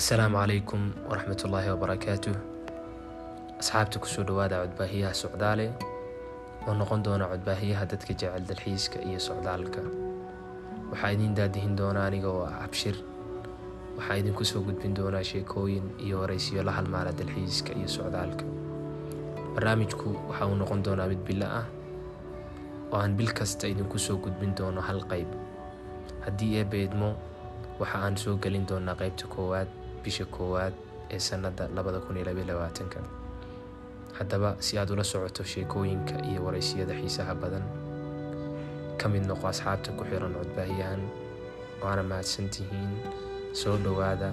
asalaamu calaykum waraxmatullaahi wabarakaatuh asxaabta ku soo dhawaada codbaahiyaha socdaale oo noqon doona codbaahiyaha dadka jecel dalxiiska iyo socdaalka. Waxaa idiin daadihin doona aniga oo ah cabshir waxaa idinku soo gudbin doonaa sheekooyin iyo waraysiyo la halmaala dalxiiska iyo socdaalka. Barnaamijku waxa uu noqon doonaa mid bilo ah oo aan bil kasta idinku soo gudbin doono hal qayb. Haddii idmo waxa aan soo gelin doonaa qaybta koowaad bisha koowaad ee labaatanka haddaba si aad ula socoto sheekooyinka iyo waraysiyada xiisaha badan ka mid noqo asxaabta ku xiran codbaahiyahan waana mahadsantihiin soo dhowaada